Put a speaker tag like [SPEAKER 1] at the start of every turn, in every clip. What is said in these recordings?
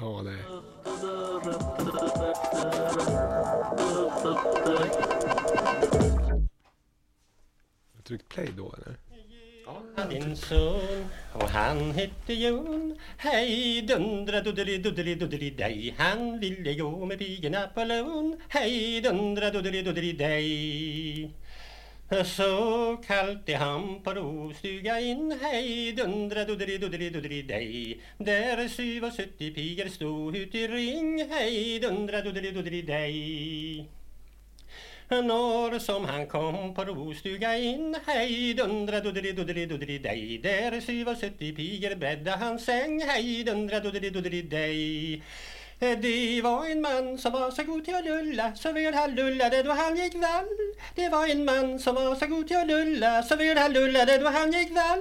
[SPEAKER 1] Ja, det är. Har du tryckt play då eller?
[SPEAKER 2] hade son och han hette Jon Hej dundra duddeli duddeli duddeli dej Han ville gå med pigorna på lån Hej dundra duddeli duddeli dej så kallt han på stuga in Hej dundra dudri dudri dudri dej. Där syv och sjuttio pigor stod ut i ring Hej dundra dudri dudri dej. Norr som han kom på rostuga in Hej dundra dudri dudri dudri dej. Där syv och sjuttio pigor bädda hans säng Hej dundra dudri dudri dej. Eh, det var en man som var så god till att lulla så väl han lullade då han gick vall. Det var en man som var så god till att lulla så väl han lullade då han gick vall.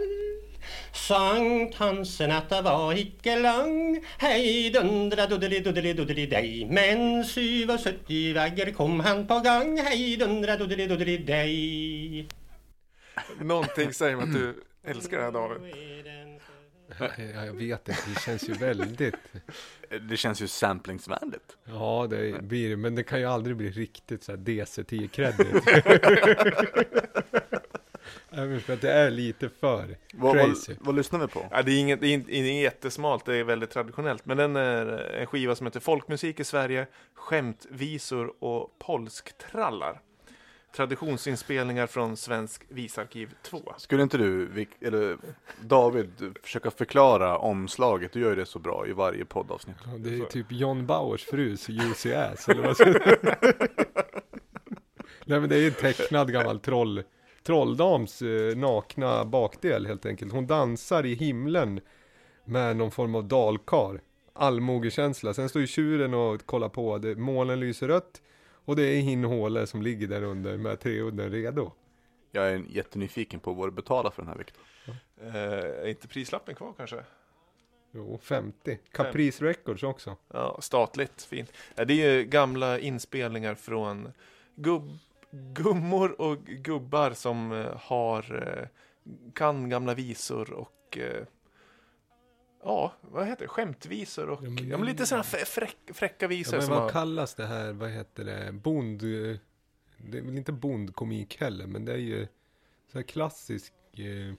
[SPEAKER 2] Sankthansenatta var icke lång. Hej dundra dudeli dudeli dudeli dej Men syv och sjuttio vagger kom han på gång. Hej dundra dudeli dudeli dej
[SPEAKER 3] Någonting säger mig att du älskar det här David.
[SPEAKER 1] Ja, jag vet inte, det känns ju väldigt.
[SPEAKER 4] Det känns ju samplingsvänligt.
[SPEAKER 1] Ja, det blir det. Men det kan ju aldrig bli riktigt så här DC-10-credit. Även för att det är lite för
[SPEAKER 4] Vad,
[SPEAKER 1] crazy.
[SPEAKER 4] vad, vad lyssnar vi på?
[SPEAKER 3] Ja, det är inget, det är inte, det är inget jättesmalt, det är väldigt traditionellt. Men den är en skiva som heter Folkmusik i Sverige, skämtvisor och polsktrallar. Traditionsinspelningar från Svensk visarkiv 2.
[SPEAKER 4] Skulle inte du, Vic- eller David, försöka förklara omslaget? Du gör ju det så bra i varje poddavsnitt.
[SPEAKER 1] Ja, det är typ John Bauers frus Juicy Ass, eller vad ska Nej men det är ju en tecknad gammal troll, trolldams eh, nakna bakdel helt enkelt. Hon dansar i himlen med någon form av dalkar. Allmogekänsla. Sen står ju tjuren och kollar på, det, månen lyser rött. Och det är Hinnhåle som ligger där under med treudden redo.
[SPEAKER 4] Jag är jättenyfiken på vad du betalar för den här Viktor.
[SPEAKER 3] Eh, är inte prislappen kvar kanske?
[SPEAKER 1] Jo, 50. Caprice Records också.
[SPEAKER 3] Ja, statligt, fint. Ja, det är ju gamla inspelningar från gubb, gummor och gubbar som eh, har, eh, kan gamla visor och eh, Ja, vad heter det? Skämtvisor och
[SPEAKER 1] Ja, men-
[SPEAKER 3] ja, men lite sådana frä, fräck, fräcka
[SPEAKER 1] Ja,
[SPEAKER 3] visor
[SPEAKER 1] men
[SPEAKER 3] som
[SPEAKER 1] vad
[SPEAKER 3] har,
[SPEAKER 1] kallas det här, vad heter det, bond... Det är väl inte bondkomik heller, men det är ju så här klassisk eh,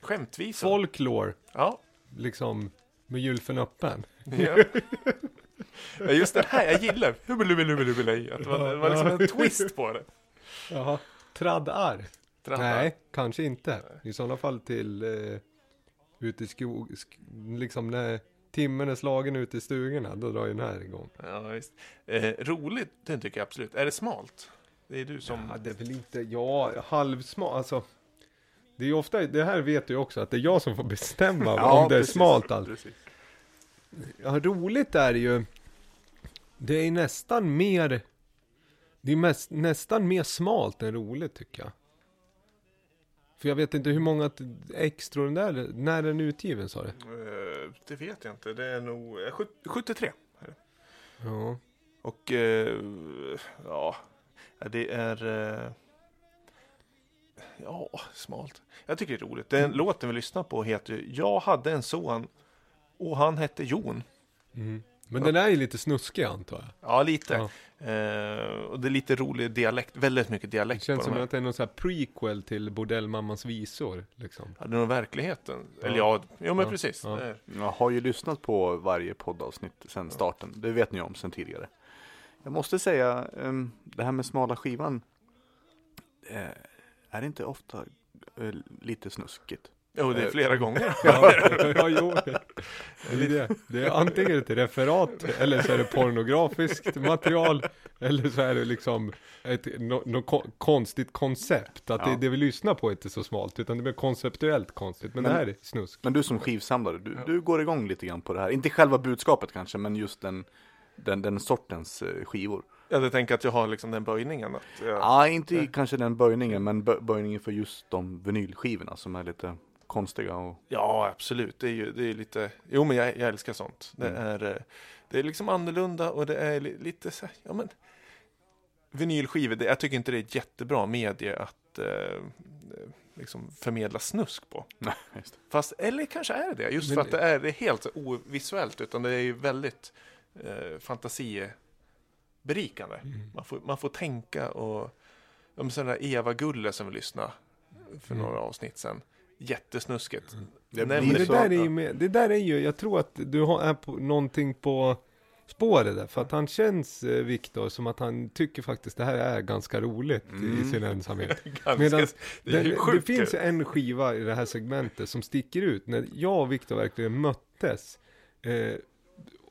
[SPEAKER 3] Skämtvisor.
[SPEAKER 1] folklore,
[SPEAKER 3] Ja.
[SPEAKER 1] liksom med gylfen öppen.
[SPEAKER 3] Ja. ja, just det här jag gillar. Hubbelubbelubbelubbelej. Att det var, det var liksom en twist på det.
[SPEAKER 1] Jaha. Traddar?
[SPEAKER 3] Trattar.
[SPEAKER 1] Nej, kanske inte. I sådana fall till eh, ute i skog, sk- liksom när timmen är slagen ute i stugorna, då drar ju den här igång.
[SPEAKER 3] Ja, visst. Eh, roligt, det tycker jag absolut. Är det smalt? Det är du som...
[SPEAKER 1] Ja, det är väl inte, ja, halvsmalt, alltså. Det är ju ofta, det här vet du ju också, att det är jag som får bestämma om det är
[SPEAKER 4] precis,
[SPEAKER 1] smalt allt.
[SPEAKER 4] precis.
[SPEAKER 1] Ja, roligt är det ju. Det är nästan mer. Det är mest, nästan mer smalt än roligt tycker jag. För jag vet inte hur många extra den där, när är den utgiven sa du?
[SPEAKER 3] Eh, det vet jag inte. Det är nog eh, sjut- 73.
[SPEAKER 1] Ja.
[SPEAKER 3] Och eh, ja, det är... Eh, ja, smalt. Jag tycker det är roligt. Den låten vi lyssnar på heter Jag hade en son och han hette Jon.
[SPEAKER 1] Mm. Men den är ju lite snuskig antar jag.
[SPEAKER 3] Ja, lite.
[SPEAKER 1] Ja.
[SPEAKER 3] Eh, och det är lite rolig dialekt. Väldigt mycket
[SPEAKER 1] Det
[SPEAKER 3] dialekt
[SPEAKER 1] känns
[SPEAKER 3] på
[SPEAKER 1] som
[SPEAKER 3] de
[SPEAKER 1] att det är någon sån här prequel till Bordellmammans visor. Liksom.
[SPEAKER 3] Ja, det är nog verkligheten.
[SPEAKER 1] Ja.
[SPEAKER 3] Eller ja, jo men
[SPEAKER 1] Ja,
[SPEAKER 3] precis.
[SPEAKER 1] ja.
[SPEAKER 3] Det är-
[SPEAKER 4] Jag har ju lyssnat på varje poddavsnitt sedan starten. Det vet ni om sedan tidigare. Jag måste säga, em, det här med smala skivan. eh, är det inte ofta eh, lite snuskigt?
[SPEAKER 3] Jo, det är flera gånger.
[SPEAKER 1] Ja, ja jo. Det är, det. det är antingen ett referat eller så är det pornografiskt material eller så är det liksom ett något no, ko- konstigt koncept. Att
[SPEAKER 4] Ja.
[SPEAKER 1] det, det vi lyssnar på är inte så smalt utan det blir konceptuellt konstigt. Men,
[SPEAKER 4] Men-
[SPEAKER 1] det här är snusk.
[SPEAKER 4] Men du som skivsamlare, du, du går igång lite grann på det här. Inte själva budskapet kanske, men just den, den, den sortens eh, skivor.
[SPEAKER 3] Jag tänker att jag har liksom den böjningen. Att jag,
[SPEAKER 4] Ja, inte i kanske den böjningen, men bö- böjningen för just de vinylskivorna som är lite konstiga och
[SPEAKER 3] Ja, absolut. Det är ju det är lite... Jo, men jag, jag älskar sånt. Det,
[SPEAKER 4] Mm.
[SPEAKER 3] är, eh, det är liksom annorlunda och det är li, lite så här, ja men... Vinylskivor, det, jag tycker inte det är ett jättebra medie att eh, liksom förmedla snusk på.
[SPEAKER 4] Nej.
[SPEAKER 3] Fast, eller kanske är det just
[SPEAKER 1] Men-
[SPEAKER 3] för att det är, det är helt ovisuellt, utan det är ju väldigt eh, fantasiberikande.
[SPEAKER 1] Mm.
[SPEAKER 3] Man, får, man får tänka och, om sådana där Eva-Gulle som vi lyssnade för
[SPEAKER 1] Mm.
[SPEAKER 3] några avsnitt sedan. Jättesnuskigt.
[SPEAKER 4] Det
[SPEAKER 3] Nej,
[SPEAKER 1] Men
[SPEAKER 3] men
[SPEAKER 1] det
[SPEAKER 4] så-
[SPEAKER 1] där är ju med, det där är ju, jag tror att du har, är på någonting på spåret där. För att han känns, eh, Viktor, som att han tycker faktiskt det här är ganska roligt i
[SPEAKER 4] Mm.
[SPEAKER 1] sin ensamhet.
[SPEAKER 3] Ganska,
[SPEAKER 1] Medans
[SPEAKER 3] det är
[SPEAKER 1] det, det finns en skiva i det här segmentet som sticker ut. När jag och Viktor verkligen möttes. Eh,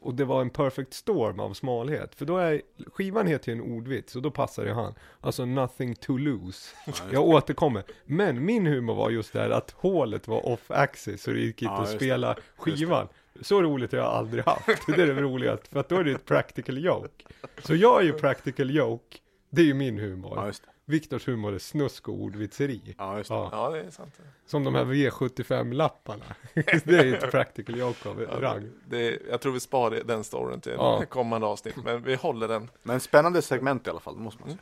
[SPEAKER 1] och det var en perfect storm av smalhet. För då är, skivan heter ju en ordvits och då passar det han. Alltså nothing to lose. Jag återkommer. Men min humor var just det här att hålet var off-axis så det gick inte
[SPEAKER 4] Ja,
[SPEAKER 1] att
[SPEAKER 4] just det.
[SPEAKER 1] spela skivan. Så roligt har jag aldrig haft. Det är det roligaste. För att då är det ett practical joke. Så jag är ju practical joke. Det är ju min humor.
[SPEAKER 4] Ja.
[SPEAKER 1] Viktors humor är snusk och ordvitseri.
[SPEAKER 4] Ja, just det.
[SPEAKER 1] Ja,
[SPEAKER 3] Ja, det är sant.
[SPEAKER 1] som de här V75-lapparna. det är ju ett practical joke av
[SPEAKER 3] Ja,
[SPEAKER 1] rang.
[SPEAKER 3] det, jag tror vi sparar den storyn till
[SPEAKER 1] Ja.
[SPEAKER 3] kommande avsnitt, men vi håller den.
[SPEAKER 4] Men spännande segment i alla fall, det måste man säga.